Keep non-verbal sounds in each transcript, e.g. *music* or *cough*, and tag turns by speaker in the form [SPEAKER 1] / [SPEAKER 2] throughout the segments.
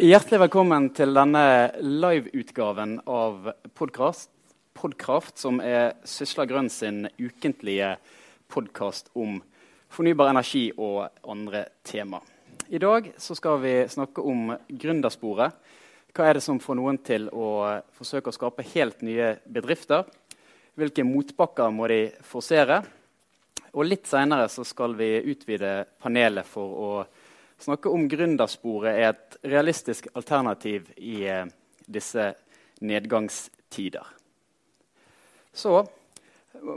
[SPEAKER 1] Hjertelig velkommen til denne liveutgaven av Podkast, Podkraft, som er Sysla Grønn sin ukentlige podkast om fornybar energi og andre tema. I dag skal vi snakke om gründersporet. Hva er det som får noen til å forsøke å skape helt nye bedrifter? Hvilke motbakker må de forsere? Og litt seinere skal vi utvide panelet for å snakke om gründersporet er et realistisk alternativ i eh, disse nedgangstider. Så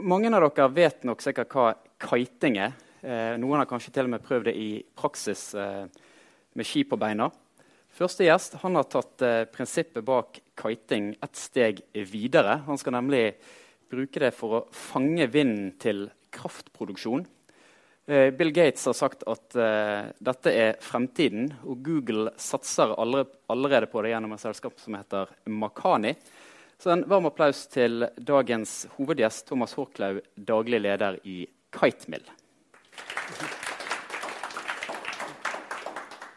[SPEAKER 1] mange av dere vet nok sikkert hva kiting er. Eh, noen har kanskje til og med prøvd det i praksis eh, med ski på beina. Første gjest har tatt eh, prinsippet bak kiting et steg videre. Han skal nemlig bruke det for å fange vinden til kraftproduksjon. Eh, Bill Gates har sagt at uh, dette er fremtiden, og Google satser allerede, på det gjennom et selskap som heter Makani. Så en varm applaus til dagens hovedgjest, Thomas Horklau, daglig leder i Kitemill.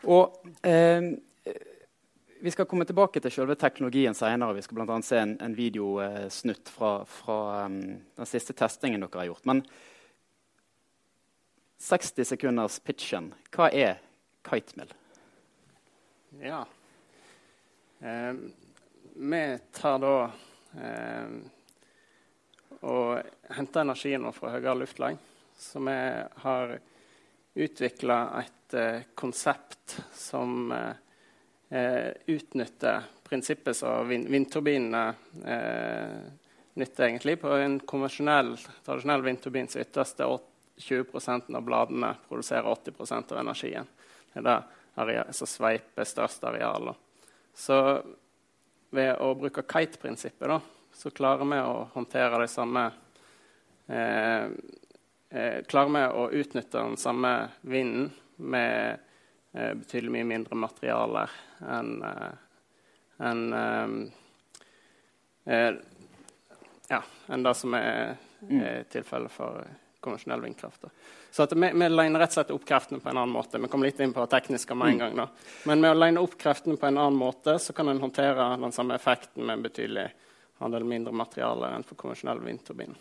[SPEAKER 1] Og eh, Vi skal komme tilbake til selve teknologien senere. Vi skal bl.a. se en, en videosnutt fra, fra um, den siste testingen dere har gjort. Men 60 sekunders pitchen. Hva er kitemill?
[SPEAKER 2] Ja. Eh, vi tar da eh, og henter energien vår fra høyere luftlag. Så vi har utvikla et eh, konsept som eh, eh, utnytter prinsippet som vind vindturbinene eh, nytter egentlig. På en konvensjonell, tradisjonell vindturbin så yttes 20% av bladene produserer 80% av energien. Det er det areal, som sveiper størst areal. Så ved å bruke kite-prinsippet så klarer vi å håndtere de samme eh, eh, Klarer vi å utnytte den samme vinden med eh, betydelig mye mindre materialer enn eh, en, eh, eh, ja, enn det som er, er tilfellet for konvensjonell vindkraft. Da. Så vi, vi liner rett og slett opp kreftene på en annen måte. Vi kom litt inn på det tekniske med en mm. gang. Da. Men med å line opp kreftene på en annen måte, så kan en håndtere den samme effekten med en betydelig andel mindre materiale enn for konvensjonell vindturbin.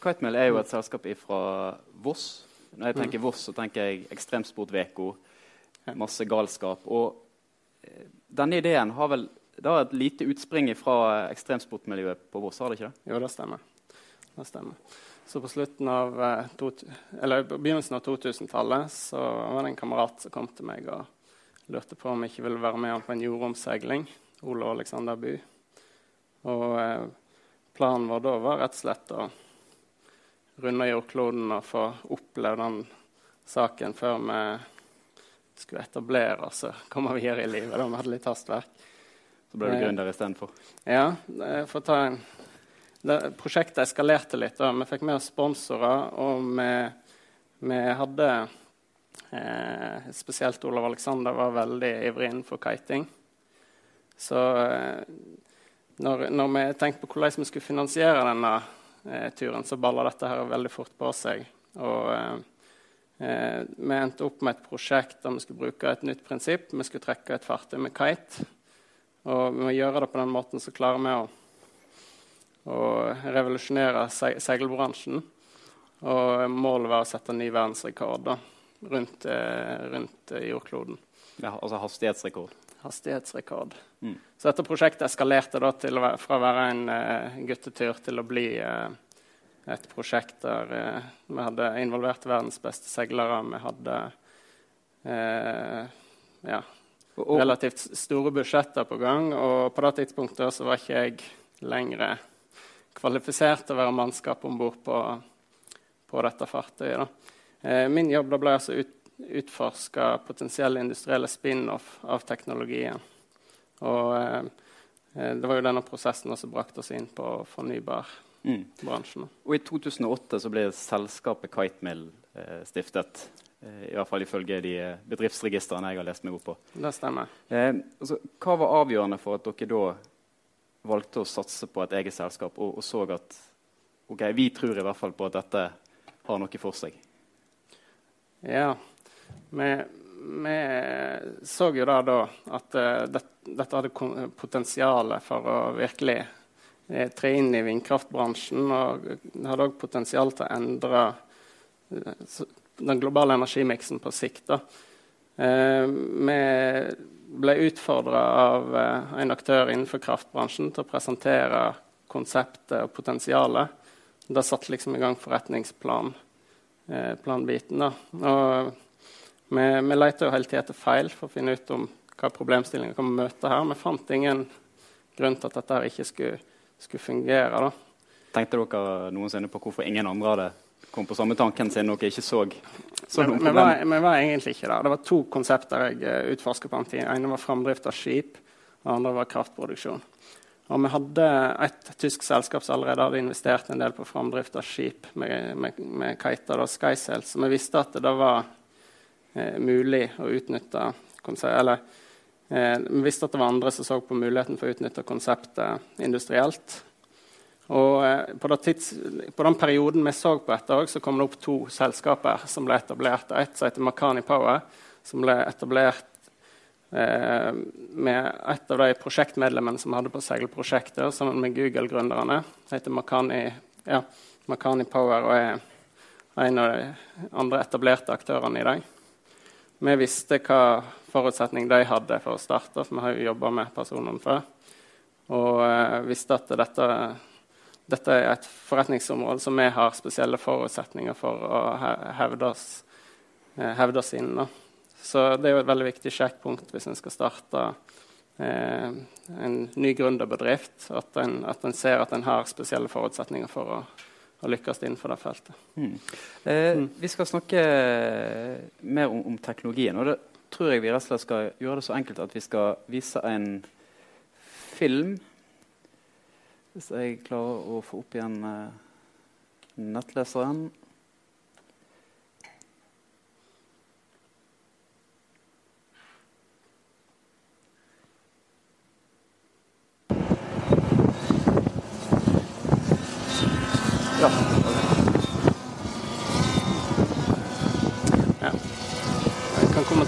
[SPEAKER 1] Kitemill er jo et selskap fra Voss. Når jeg tenker mm. Voss, så tenker jeg Ekstremsportveko, masse galskap. Og eh, denne ideen har vel det har et lite utspring fra ekstremsportmiljøet på Voss? har det ikke
[SPEAKER 2] det? Jo, det stemmer. Det stemmer. Så på av, eh, to, eller begynnelsen av 2000-tallet så var det en kamerat som kom til meg og lurte på om jeg ikke ville være med på en jordomseiling. Ole Alexander By. Og eh, planen vår da var rett og slett å runde jordkloden og få oppleve den saken før vi skulle etablere oss og komme videre i livet. Vi hadde litt hastverk.
[SPEAKER 1] Så ble du gründer istedenfor?
[SPEAKER 2] Ja. For å ta en prosjektet eskalerte litt. Da. Vi fikk med oss sponsorer, og vi, vi hadde eh, Spesielt Olav Aleksander var veldig ivrig innenfor kiting. Så eh, når, når, vi tenkte på hvordan vi skulle finansiere denne eh, turen, så balla dette her veldig fort på seg. Og eh, eh, vi endte opp med et prosjekt der vi skulle bruke et nytt prinsipp. Vi skulle trekke et fartøy med kite. Og ved å gjøre det på den måten så klarer vi å og revolusjonere se seilbransjen. Og målet var å sette ny verdensrekord da, rundt, eh, rundt eh, jordkloden.
[SPEAKER 1] Ja, altså hastighetsrekord?
[SPEAKER 2] Hastighetsrekord. Mm. Så dette prosjektet eskalerte da til, fra å være en uh, guttetur til å bli uh, et prosjekt der uh, vi hadde involvert verdens beste seilere. Vi hadde ja, relativt store budsjetter på gang. Og på det tidspunktet så var ikke jeg lenger kvalifisert til å være mannskap om bord på, på, dette fartøyet. Da. min jobb da ble altså ut, utforske potensielle industrielle spin-off av teknologien. Og eh, eh, det var jo denne prosessen som brakte oss inn på fornybarbransjen. Mm.
[SPEAKER 1] Og I 2008 så ble selskapet Kitemill eh, stiftet. Eh, I hvert fall ifølge de bedriftsregistrene jeg har lest meg opp på.
[SPEAKER 2] Det stemmer.
[SPEAKER 1] Eh, altså, hva var avgjørende for at dere da valgte å satse på et eget selskap og, og, så at ok, vi tror i hvert fall på at dette har noe for seg?
[SPEAKER 2] Ja. Vi, vi så jo da, da at uh, det, dette hadde potensial for å virkelig uh, tre inn i vindkraftbransjen. Og det hadde òg potensial til å endre uh, den globale energimiksen på sikt. da. Vi ble utfordra av en aktør innenfor kraftbransjen til å presentere konseptet og potensialet. Det satte liksom i gang forretningsplanbiten. Og vi, vi leter hele tida etter feil for å finne ut om hva problemstillinger kan møte her. Vi fant ingen grunn til at dette her ikke skulle, skulle fungere. Da.
[SPEAKER 1] Tenkte dere noensinne på hvorfor ingen andre hadde kommet på samme tanken siden dere ikke så, så
[SPEAKER 2] noen
[SPEAKER 1] problemer?
[SPEAKER 2] Vi var, egentlig ikke der. Det var to konsepter jeg eh, utforsket på den tiden. ene var framdrift av skip, og andre var kraftproduksjon. Og vi hadde et tysk selskap som allerede hadde investert en del på framdrift av skip med, med, med kiter, Skysail, så vi visste at det var eh, mulig å utnytte Eller eh, vi visste at det var andre som så på muligheten for å utnytte konseptet industrielt. Og eh, på, tids, på, den perioden vi så på dette, så kom det opp to selskaper som ble etablert. Et som heter Makani Power, som ble etablert eh, med et av de prosjektmedlemmene som hadde på seilprosjektet, sammen med Google-gründerne. Heter Makani, ja, Makani Power og er en av de andre etablerte aktørene i dag. Vi visste hva forutsetning de hadde for å starte, for vi har jo jobba med personene før. Og eh, visste at dette, dette, er et forretningsområde som vi har spesielle forutsetninger for å hevde oss, uh, hevde oss innen. Så det er jo et veldig viktig sjekkpunkt hvis en skal starte eh, en ny gründerbedrift. At en, at en ser at en har spesielle forutsetninger for å å lykkes innenfor det feltet. Mm.
[SPEAKER 1] Eh, mm. Vi skal snakke mer om, om, teknologien. og det tror jeg vi skal gjøre det så enkelt at vi skal vise en film. Hvis jeg klarer å få opp igjen eh, nettleseren.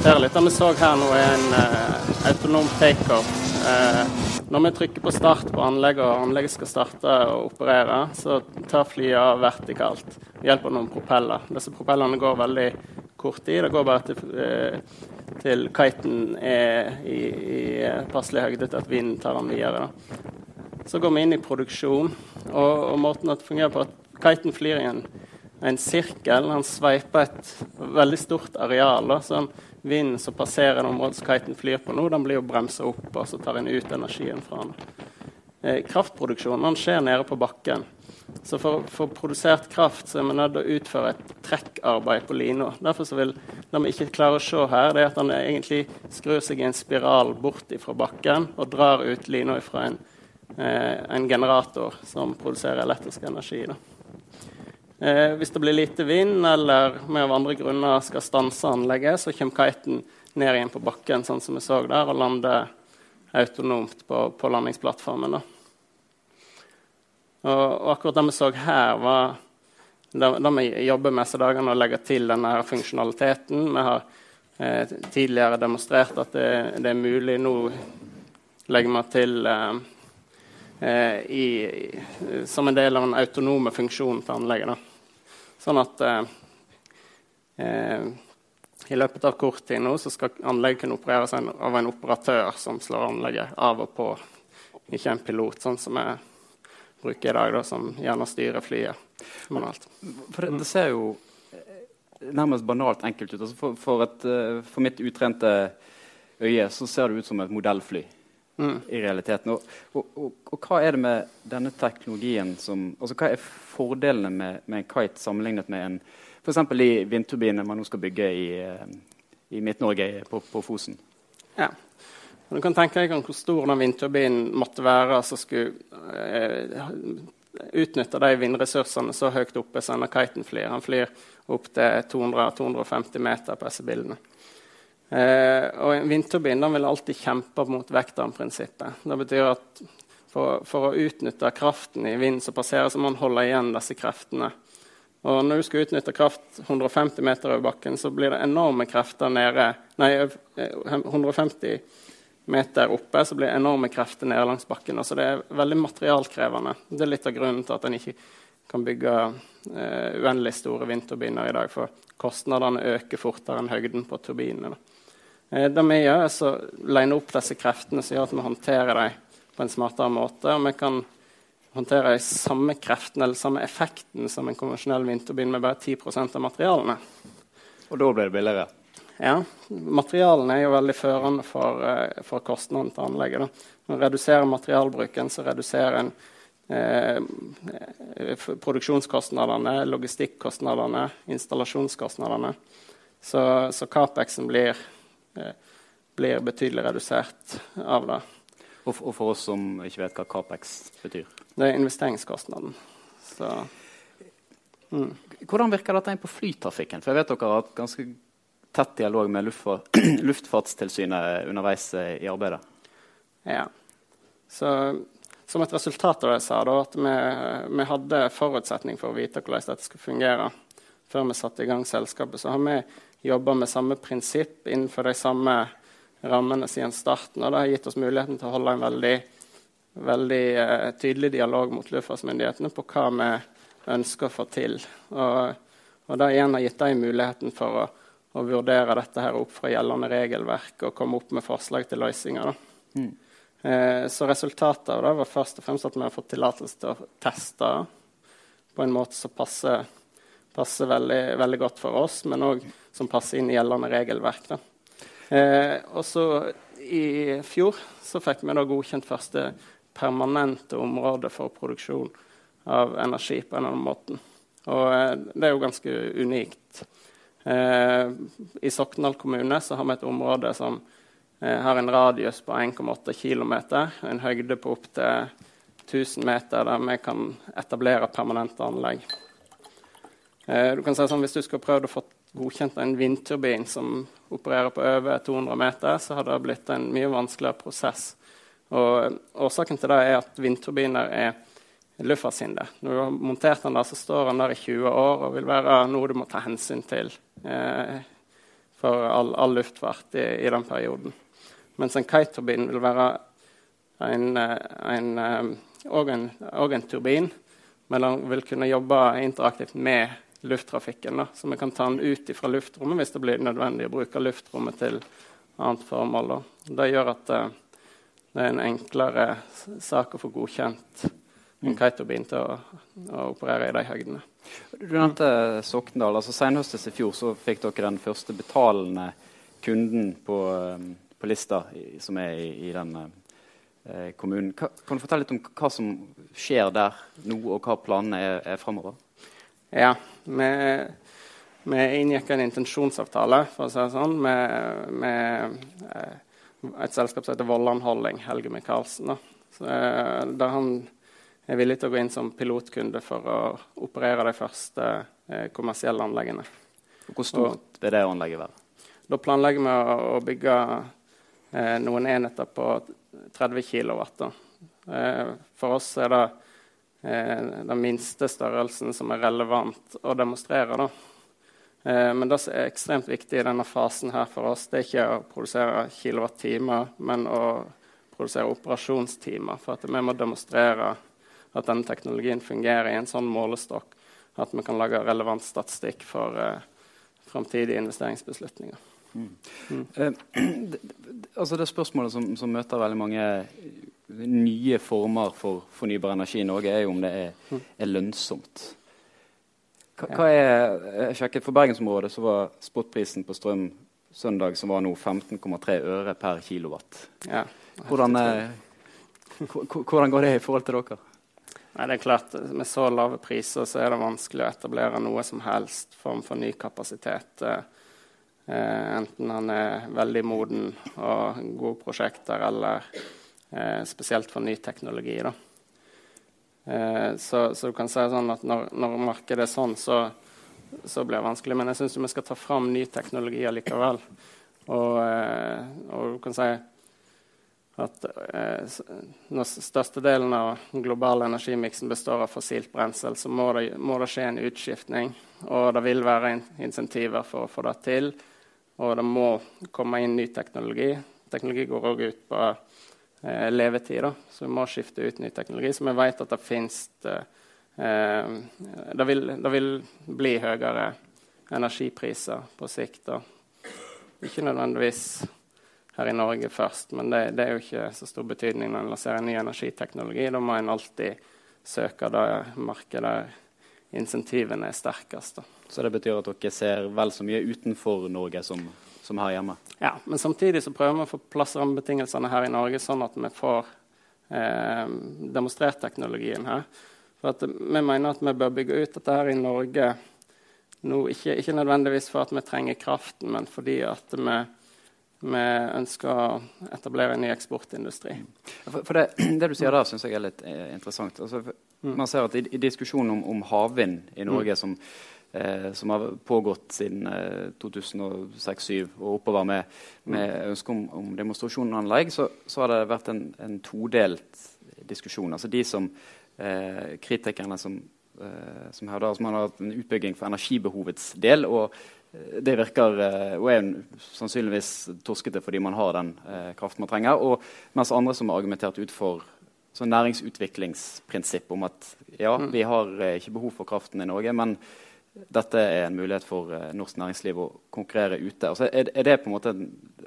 [SPEAKER 2] kommentere litt. Det vi så her nå, er en uh, autonom takeoff. Uh, når vi trykker på start på anlegget, og anlegget skal starte å operere, så tar flyet av vertikalt ved hjelp av noen propeller. Disse propellene går veldig kort i. Det går bare til, uh, til kiten er i, i passelig høyde til at vinden tar den videre. Da. Så går vi inn i produksjon, og, og måten det fungerer på, at kiten flyr i en, en sirkel. Han sveiper et veldig stort areal. Da, så han vinden som passerer det området som kiten flyr på nå, den blir jo bremsa opp, og så tar en ut energien fra den. Eh, kraftproduksjonen skjer nede på bakken. Så for å få produsert kraft så er vi nødt til å utføre et trekkarbeid på lina. Derfor så vil det vi ikke klarer å se her, det er at den egentlig skrur seg i en spiral bort fra bakken og drar ut lina fra en, eh, en, generator som produserer elektrisk energi. Da. Eh, hvis det blir lite vind, eller vi av andre grunner skal stanse anlegget, så kommer kiten ned igjen på bakken, sånn som vi så der, og lander autonomt på, på landingsplattformen. Og, og, akkurat det vi så her, var det vi jobber med disse dagene, å legge til denne funksjonaliteten. Vi har eh, tidligere demonstrert at det, det, er mulig. Nå legger vi til eh, eh i, som en del av den autonome funksjonen til anlegget. Da. Sånn at eh, eh, i løpet av kort tid nå så skal anlegget kunne opereres av en operatør som slår anlegget av og på, ikke en pilot, sånn som vi bruker i dag, da, som gjerne styrer flyet manuelt.
[SPEAKER 1] For det, det, ser jo eh, nærmest banalt enkelt ut. Altså for, for, et, eh, for, mitt utrente øye så ser det ut som et modellfly. I realiteten. Og, og, og, og, hva er det med denne teknologien som altså Hva er fordelene med, med en kite sammenlignet med en f.eks. de vindturbinene man nå skal bygge i, eh, i Midt-Norge, på, på, Fosen?
[SPEAKER 2] Ja. Du kan tenke deg hvor stor den vindturbinen måtte være som skulle eh, utnytte de vindressursene så høyt oppe som kiten flyr. Han flyr opp til 200-250 meter på disse bildene. Eh, og en vindturbin vil alltid kjempe mot vektarmprinsippet. Det betyr at for, for, å utnytte kraften i vinden som passerer, så må man holde igjen disse kreftene Og når du skal utnytte kraft 150 meter over bakken, så blir det enorme krefter nede Nei, 150 meter oppe, så blir det enorme krefter nede langs bakken. Så det er veldig materialkrevende. Det er litt av grunnen til at en ikke kan bygge eh, uendelig store vindturbiner i dag, for kostnadene øker fortere enn høyden på turbinene. Eh, det vi gjør, er å line opp disse kreftene som gjør at vi håndterer dem på en smartere måte. og vi kan håndtere de samme kreftene eller samme effekten som en konvensjonell vindturbin med bare 10% av materialene.
[SPEAKER 1] Og da blir det billigere?
[SPEAKER 2] Ja. Materialene er jo veldig førende for, uh, for kostnaden til anlegget. Da. Når en reduserer materialbruken, så reduserer en eh, produksjonskostnadene, logistikkostnadene, installasjonskostnadene. Så, så Capexen blir, eh, blir betydelig redusert av det.
[SPEAKER 1] Og for, og for, oss som ikke vet hva Capex betyr?
[SPEAKER 2] Det er investeringskostnaden. Så,
[SPEAKER 1] mm. Hvordan virker dette inn på flytrafikken? For jeg vet dere har hatt ganske tett dialog med luftfart, *clears throat* Luftfartstilsynet underveis eh, i arbeidet.
[SPEAKER 2] Ja. Så som et resultat av det jeg sa, da, at vi, vi, hadde forutsetning for å vite hvordan dette skulle fungere før vi satte i gang selskapet, så har vi jobba med samme prinsipp innenfor de samme rammene siden starten. Og det har gitt oss muligheten til å holde en veldig, veldig uh, tydelig dialog mot luftfartsmyndighetene på hva vi ønsker å få til. Og, og det igjen har gitt dem muligheten for å, å, vurdere dette her opp fra gjeldende regelverk og komme opp med forslag til løsninger. Mm. Uh, så resultatet av det var først og fremst at vi har fått tillatelse til å teste på en måte som passer, passer veldig, veldig, godt for oss, men òg som passer inn i gjeldende regelverk. Eh, og I fjor så fikk vi da godkjent første permanente område for produksjon av energi på en annen måte. Og eh, det er jo ganske unikt. Eh, I Sokndal kommune så har vi et område som eh, har en radius på 1,8 km, en høyde på opptil 1000 meter, der vi kan etablere permanente anlegg. Eh, du kan si sånn, Hvis du skulle prøvd å få godkjent en vindturbin som opererer på over 200 meter, så har det blitt en mye vanskeligere prosess. Og årsaken til det er at vindturbiner er luftfartshinder. Når du har montert den der, så står den der i 20 år og vil være noe du må ta hensyn til eh, for all, all luftfart i, i, den perioden. Mens en kiteturbin vil være en, eh, en, en, en, en turbin, men den vil kunne jobbe interaktivt med lufttrafikken. Da. Så vi kan ta den ut fra luftrommet hvis det blir nødvendig å bruke luftrommet til annet formål. Da. Det gjør at uh, det er en enklere sak å få godkjent en mm. kiteturbin til å, å, operere i de høydene.
[SPEAKER 1] Du nevnte Sokndal. altså Senhøstes i fjor så fikk dere den første betalende kunden på, um, på lista i, som er i, i den kommunen. Hva, kan du fortelle litt om hva som skjer der nå, og hva planene er, er framover?
[SPEAKER 2] Ja, vi, vi inngikk en intensjonsavtale for å si det sånn, med, med eh, et selskap som heter Vollan Holding, Helge Michaelsen. Så, eh, der han er villig til å gå inn som pilotkunde for å operere de første eh, kommersielle anleggene.
[SPEAKER 1] Hvor stort vil det anlegget være?
[SPEAKER 2] Da planlegger vi å, bygge eh, noen enheter på 30 kW. Eh, for oss er det den minste størrelsen som er relevant å demonstrere. Da. Eh, men det som er ekstremt viktig i denne fasen her for oss, det er ikke å produsere kilowattimer, men å produsere operasjonstimer. For at vi må demonstrere at denne teknologien fungerer i en sånn målestokk at vi kan lage relevant statistikk for eh, framtidige investeringsbeslutninger. Mm.
[SPEAKER 1] Mm. Eh, *clears throat* det, altså det spørsmålet som, som, møter veldig mange nye former for fornybar energi i Norge, er jo om det er, er lønnsomt. Hva, hva, er, jeg sjekket For bergensområdet så var spotprisen på strøm søndag som var nå 15,3 øre per kilowatt.
[SPEAKER 2] Ja,
[SPEAKER 1] hvordan, hvordan, går det i forhold til dere?
[SPEAKER 2] Nei, det er klart, Med så lave priser så er det vanskelig å etablere noe som helst form for ny kapasitet. Eh, enten han er veldig moden og gode prosjekter, eller eh, spesielt for ny teknologi. Eh, så, så, du kan si sånn at når, når markedet er sånn, så, så, blir det vanskelig. Men jeg syns vi skal ta fram ny teknologi allikevel. Og, eh, og, du kan si at eh, når størstedelen av den globale energimiksen består av fossilt brensel, så må det, må det, skje en utskiftning. Og det vil være insentiver for å få det til. Og det må komme inn ny teknologi. Teknologi går òg ut på eh, levetid, da. så vi må skifte ut ny teknologi. Så vi vet at det fins eh, det, vil, det vil bli høyere energipriser på sikt. Da. Ikke nødvendigvis her i Norge først. Men det, det, er jo ikke så stor betydning når en lanserer ny energiteknologi. Da må en alltid søke det markedet der insentivene er sterkest. Da.
[SPEAKER 1] Så det betyr at dere ser vel så mye utenfor Norge som, som her hjemme?
[SPEAKER 2] Ja, men samtidig så prøver vi å få plass rammebetingelsene her i Norge, sånn at vi får eh, demonstrert teknologien her. For at Vi mener at vi bør bygge ut dette her i Norge nå, ikke, ikke nødvendigvis for at vi trenger kraften, men fordi at vi vi ønsker å etablere en ny eksportindustri.
[SPEAKER 1] For, for det, *clears throat* det, du sier der, syns jeg er litt eh, interessant. Altså, mm. Man ser at i, i diskusjonen om, om havvind i Norge, mm. som, eh, som, har pågått siden eh, 2006-2007 og oppover med, med mm. ønske om, om demonstrasjonsanlegg, så, så, har det vært en, en todelt diskusjon. Altså de som eh, kritikerne som, eh, som hevder at man har hatt en utbygging for energibehovets del. og det virker eh, og er sannsynligvis torskete fordi man har den eh, kraften man trenger. Og, mens andre som har argumentert ut for sånn næringsutviklingsprinsipp om at ja, mm. vi har eh, ikke behov for kraften i Norge, men dette er en mulighet for eh, norsk næringsliv å konkurrere ute. Altså, er, er, det på en måte,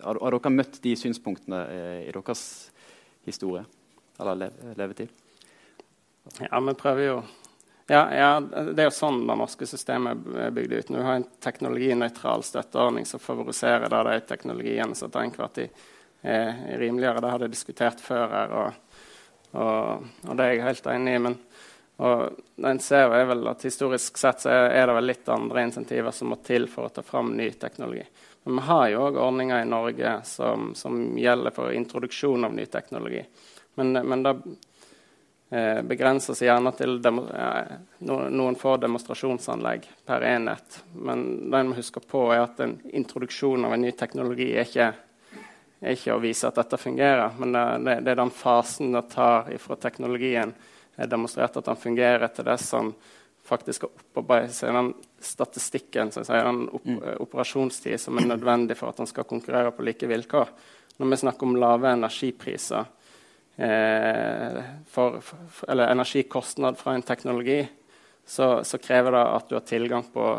[SPEAKER 1] har, har dere møtt de synspunktene eh, i deres historie eller le, levetid?
[SPEAKER 2] Ja, vi prøver jo ja, ja, det er jo sånn det norske systemet er bygd ut. Når vi har en teknologinøytral støtteordning som favoriserer da de teknologiene som til enhver tid er rimeligere. Det har jeg diskutert før her, og, og, og, det er jeg helt enig i. Men en ser er vel at historisk sett så er det vel litt andre insentiver som må til for å ta fram ny teknologi. Men vi har jo òg ordninger i Norge som, som, gjelder for introduksjon av ny teknologi. Men, men det eh, begrenser seg gjerne til eh, noen få demonstrasjonsanlegg per enhet. Men det en må huske på, er at en introduksjon av en ny teknologi er ikke, er ikke å vise at dette fungerer, men det, det, er den fasen det tar fra teknologien demonstrert at den fungerer, til det som faktisk skal opparbeide seg den statistikken, sier, den op mm. operasjonstid som er nødvendig for at han skal konkurrere på like vilkår. Når vi snakker om lave energipriser, eh, for, for, eller energikostnad fra en teknologi, så, så, krever det at du har tilgang på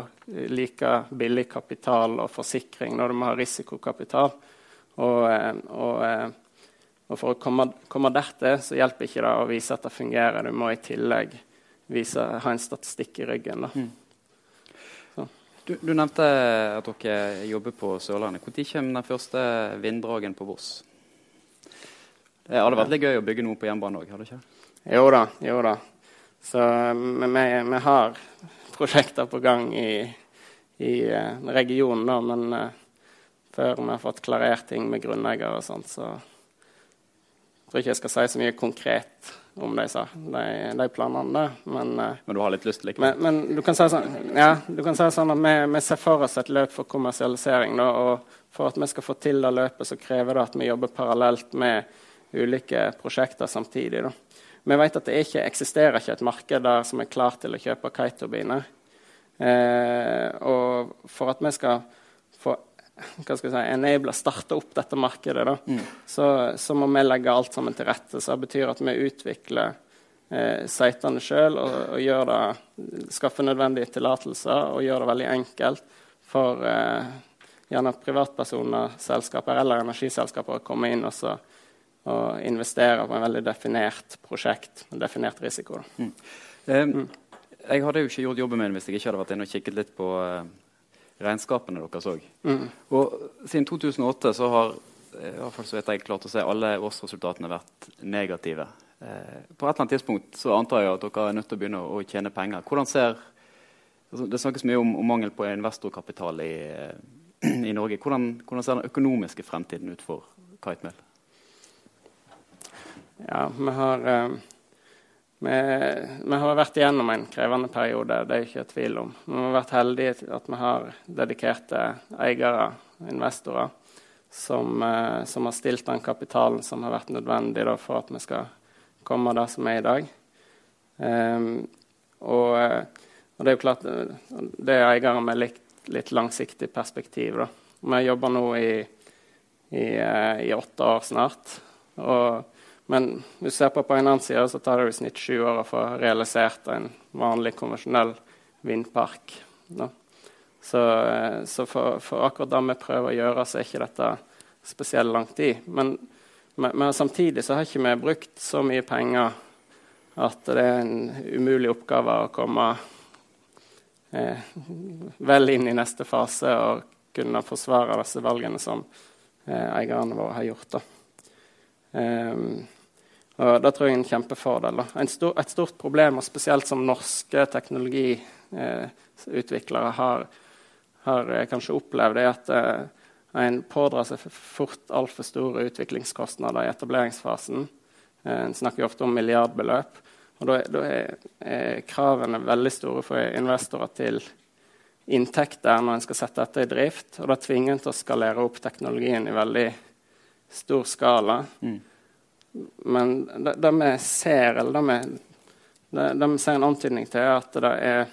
[SPEAKER 2] like billig kapital og forsikring når du må ha risikokapital. Og, eh, og, eh, og for å komme, komme dertil så hjelper ikke det å vise at det fungerer. Du må i tillegg vise, ha en statistikk i ryggen. Mm.
[SPEAKER 1] Du, du, nevnte at dere jobber på Sørlandet. Når kommer den første vinddragen på Voss? Det hadde vært litt gøy å bygge noe på jernbanen òg, hadde det ikke?
[SPEAKER 2] Jo da. Jo da. Så vi, vi har prosjekter på gang i, i uh, regionen, da, men uh, før vi har fått klarert ting med grunneiere og sånt, så jeg tror ikke jeg skal si så mye konkret om de, de, de planene. Men, uh,
[SPEAKER 1] men, du har litt lyst
[SPEAKER 2] likevel? Men, men, du kan si sånn, ja, du kan si sånn at vi, vi, ser for oss et løp for kommersialisering. Da, og for at vi skal få til det løpet, så krever det at vi jobber parallelt med ulike prosjekter samtidig. Da. Vi vet at det ikke eksisterer ikke et marked der som er klar til å kjøpe kiteturbiner. Eh, og for at vi skal hva skal si, enable, starte opp dette markedet, da, mm. så, så, må vi legge alt sammen til rette. Så det betyr at vi utvikler eh, sitene sjøl og, og det, skaffer nødvendige tillatelser og gjør det veldig enkelt for eh, gjerne privatpersoner, selskaper eller energiselskaper å komme inn og så og investere på en veldig definert prosjekt, en definert risiko. Mm.
[SPEAKER 1] Um, jeg hadde jo ikke gjort jobben min hvis jeg ikke hadde vært inne og kikket litt på uh, regnskapene deres òg. Mm. Og siden 2008 så har i hvert fall så vet jeg klart å se alle årsresultatene vært negative. Eh, på et eller annet tidspunkt så antar jeg at dere er nødt til å begynne å, tjene penger. Hvordan ser, altså Det snakkes mye om, om mangel på investorkapital i, uh, i Norge. Hvordan, hvordan, ser den økonomiske fremtiden ut for Kitemail?
[SPEAKER 2] Ja, vi har, eh, vi, vi, har vært igjennom en krevende periode, det er ikke tvil om. Vi har vært heldige at vi har dedikerte eiere, investorer, som, eh, som, har stilt den kapitalen som har vært nødvendig da, for at vi skal komme der som er i dag. Um, og, og, det er jo klart det er eiere med litt, litt langsiktig perspektiv. Da. Vi jobber nå i, i, i åtte år snart. Og, men hvis du ser på på en annen side, så tar det i snitt sju år å få realisert en vanlig, konvensjonell vindpark. Da. Så, så for, for, akkurat det vi prøver å gjøre, så er ikke dette spesielt lang tid. Men, men, men, samtidig så har ikke vi brukt så mye penger at det er en umulig oppgave å komme eh, vel inn i neste fase og kunne forsvare disse valgene som eh, eierne våre har gjort. Um, og Det tror jeg er en kjempefordel. Stor, et stort problem, og spesielt som norske teknologiutviklere har, har eh, kanskje opplevd, er at eh, en pådrar seg fort altfor store utviklingskostnader i etableringsfasen. Eh, en snakker ofte om milliardbeløp. Og da, da er, er, kravene veldig store for investorer til inntekter når en skal sette dette i drift. Og da tvinger en til å skalere opp teknologien i veldig stor skala. Mm. Men det, vi ser, eller det vi, det, vi ser en antydning til, er at det er,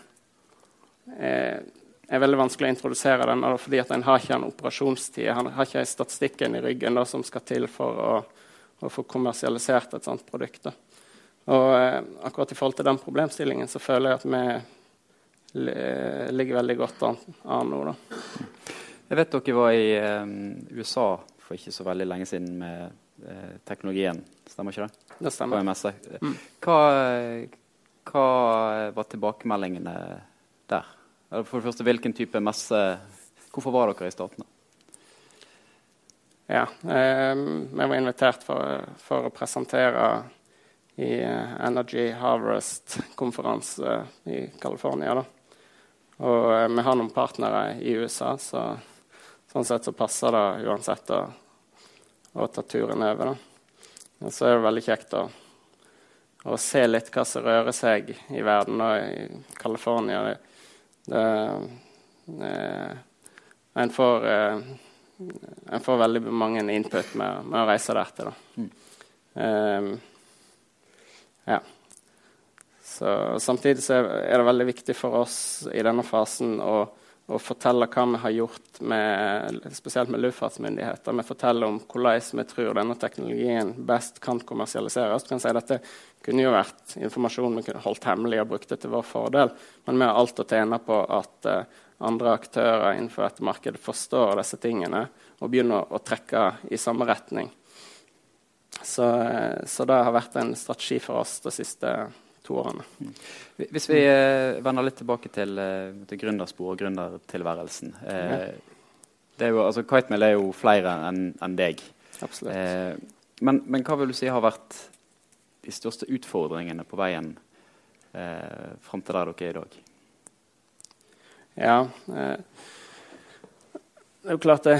[SPEAKER 2] er, er veldig vanskelig å introdusere den fordi at en har ikke en operasjonstid. En har ikke statistikken i ryggen da, som skal til for å, å, få kommersialisert et sånt produkt. Da. Og eh, akkurat i forhold til den problemstillingen så føler jeg at vi ligger veldig godt an, an nå. Da.
[SPEAKER 1] Jeg vet dere var i eh, USA for ikke så veldig lenge siden med teknologien Stemmer ikke det?
[SPEAKER 2] Det stemmer.
[SPEAKER 1] Mm. Hva, hva, var tilbakemeldingene der? For det første, hvilken type messe Hvorfor var dere i Statene?
[SPEAKER 2] Ja, eh, vi var invitert for, for, å presentere i Energy Harvest-konferanse i California. Da. Og eh, vi har noen partnere i USA, så sånn sett så passer det uansett å, å ta turen over. da. Og så er det veldig kjekt å, å, se litt hva som rører seg i verden. Og i California det, det, en, får, eh, en får veldig mange input med, med å reise der til. Mm. Um, ja. Så, samtidig så er det veldig viktig for oss i denne fasen å og fortelle hva vi har gjort, med, spesielt med luftfartsmyndigheter. Vi forteller om hvordan vi tror denne teknologien best kan kommersialiseres. Kan si dette kunne jo vært informasjon vi kunne holdt hemmelig og brukt det til vår fordel, men vi har alt å tjene på at uh, andre aktører innenfor dette markedet forstår disse tingene og begynner å trekke i samme retning. Så, uh, så det har vært en strategi for oss de siste årene to årene.
[SPEAKER 1] Hvis vi eh, vender litt tilbake til, eh, til gründerspor og gründertilværelsen. Eh, det er jo, altså, Kitemail er jo flere enn en deg.
[SPEAKER 2] Absolutt. Eh,
[SPEAKER 1] men, men, hva vil du si har vært de største utfordringene på veien eh, fram til der dere er i dag?
[SPEAKER 2] Ja eh, Det er jo klart det,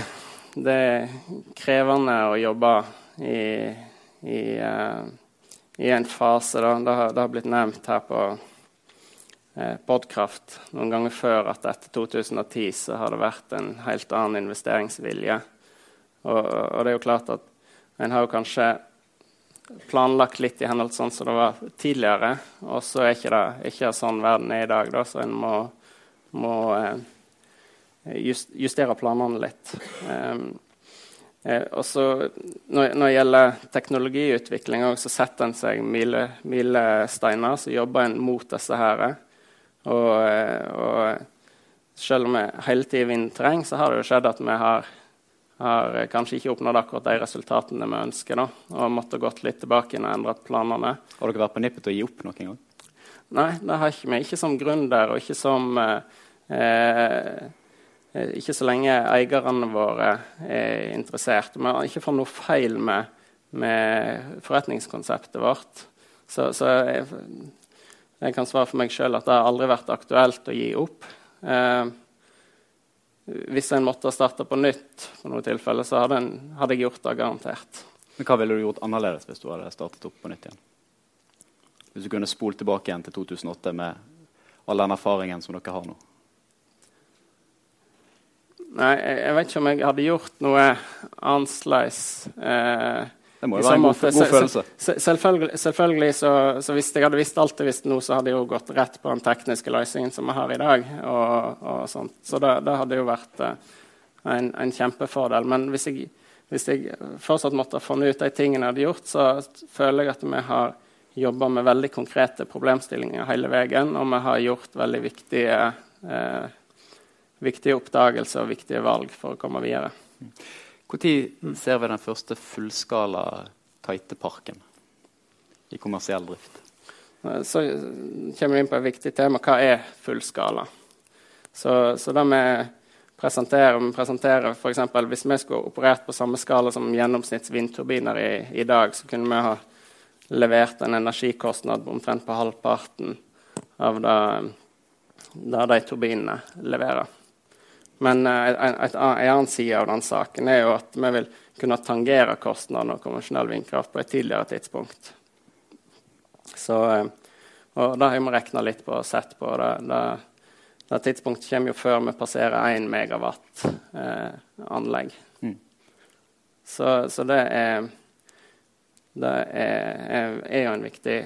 [SPEAKER 2] det er krevende å jobbe i, i eh, i en fase. Da. Det, har, det har blitt nevnt her på eh, Podkraft noen ganger før at etter 2010 så har det vært en helt annen investeringsvilje. Og, og det er jo klart at en har jo kanskje planlagt litt i henhold til sånn som det var tidligere. Og så er ikke det ikke sånn verden er i dag, da, så en må, må eh, justere planene litt. Um, Eh, og så når, når, det gjelder teknologiutvikling, så setter en seg mile, milesteiner. Så jobber en mot disse her. Og, eh, og selv om vi hele tiden vinner terreng, så har det jo skjedd at vi har, har kanskje ikke oppnådd akkurat de resultatene vi ønsker. Da, og måtte gått litt tilbake inn og endret planene.
[SPEAKER 1] Har dere vært på nippet til å gi opp noen gang?
[SPEAKER 2] Nei, det har ikke vi. Ikke som gründer og ikke som eh, eh Eh, ikke så lenge eierne våre er interessert. Vi har ikke fått noe feil med, med forretningskonseptet vårt. Så, så jeg, jeg, kan svare for meg sjøl at det har aldri vært aktuelt å gi opp. Eh, hvis en måtte starte på nytt, på noen tilfeller, så hadde, en, hadde, jeg gjort det garantert.
[SPEAKER 1] Men Hva ville du gjort annerledes hvis du hadde startet opp på nytt igjen? Hvis du kunne spolt tilbake igjen til 2008 med all den erfaringen som dere har nå?
[SPEAKER 2] Nei, jeg, jeg vet ikke om jeg hadde gjort noe annerledes. Eh,
[SPEAKER 1] Det må jo være en god, god følelse.
[SPEAKER 2] se- Selvfølgelig, selvfølgelig så, så hvis jeg hadde visst alt jeg visste nå, så hadde jeg jo gått rett på den tekniske løsningen som vi har i dag. Og, og sånt. Så det, det hadde jo vært eh, en, en kjempefordel. Men hvis jeg, hvis jeg fortsatt måtte ha funnet ut de tingene jeg hadde gjort, så føler jeg at vi har jobba med veldig konkrete problemstillinger hele veien, og vi har gjort veldig viktige, eh, viktige oppdagelser og viktige valg for å komme videre.
[SPEAKER 1] Når ser vi den første fullskala Teiteparken i kommersiell drift?
[SPEAKER 2] Eh, Så kommer vi inn på et viktig tema. Hva er fullskala? Så, så det vi presenterer, vi presenterer for eksempel, Hvis vi skulle operert på samme skala som gjennomsnitts vindturbiner i, i dag, så kunne vi ha levert en energikostnad omtrent på halvparten av det, det de turbinene leverer. Men eh, en, annen side av den saken er jo at vi vil kunne tangere kostnadene av konvensjonell vindkraft på et tidligere tidspunkt. Så, eh, og det har vi regna litt på og sett på. Det, det, det tidspunktet kommer jo før vi passerer 1 megawatt eh, anlegg.
[SPEAKER 1] Mm.
[SPEAKER 2] Så, så det er det er, er, er jo en viktig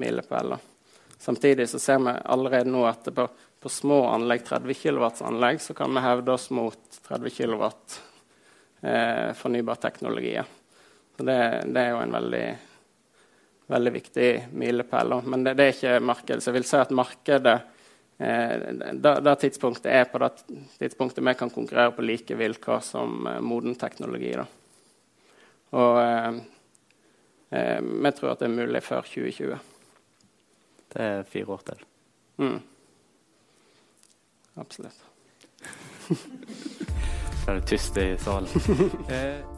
[SPEAKER 2] milepæl. Samtidig så ser vi allerede nå at på, på små anlegg, 30 kW-anlegg, så kan vi hevde oss mot 30 kW eh, fornybarteknologier. Så det, det er jo en veldig, veldig viktig milepæl. Men det, det er ikke markedet. Så jeg vil si at markedet eh, det, det tidspunktet er på det tidspunktet vi kan konkurrere på like vilkår som eh, moden teknologi. da. Og eh, eh, vi tror at det er mulig før 2020.
[SPEAKER 1] Det er fire år til.
[SPEAKER 2] Mm. Absolutt.
[SPEAKER 1] Så *laughs* er det tyst i salen. *laughs* Eh,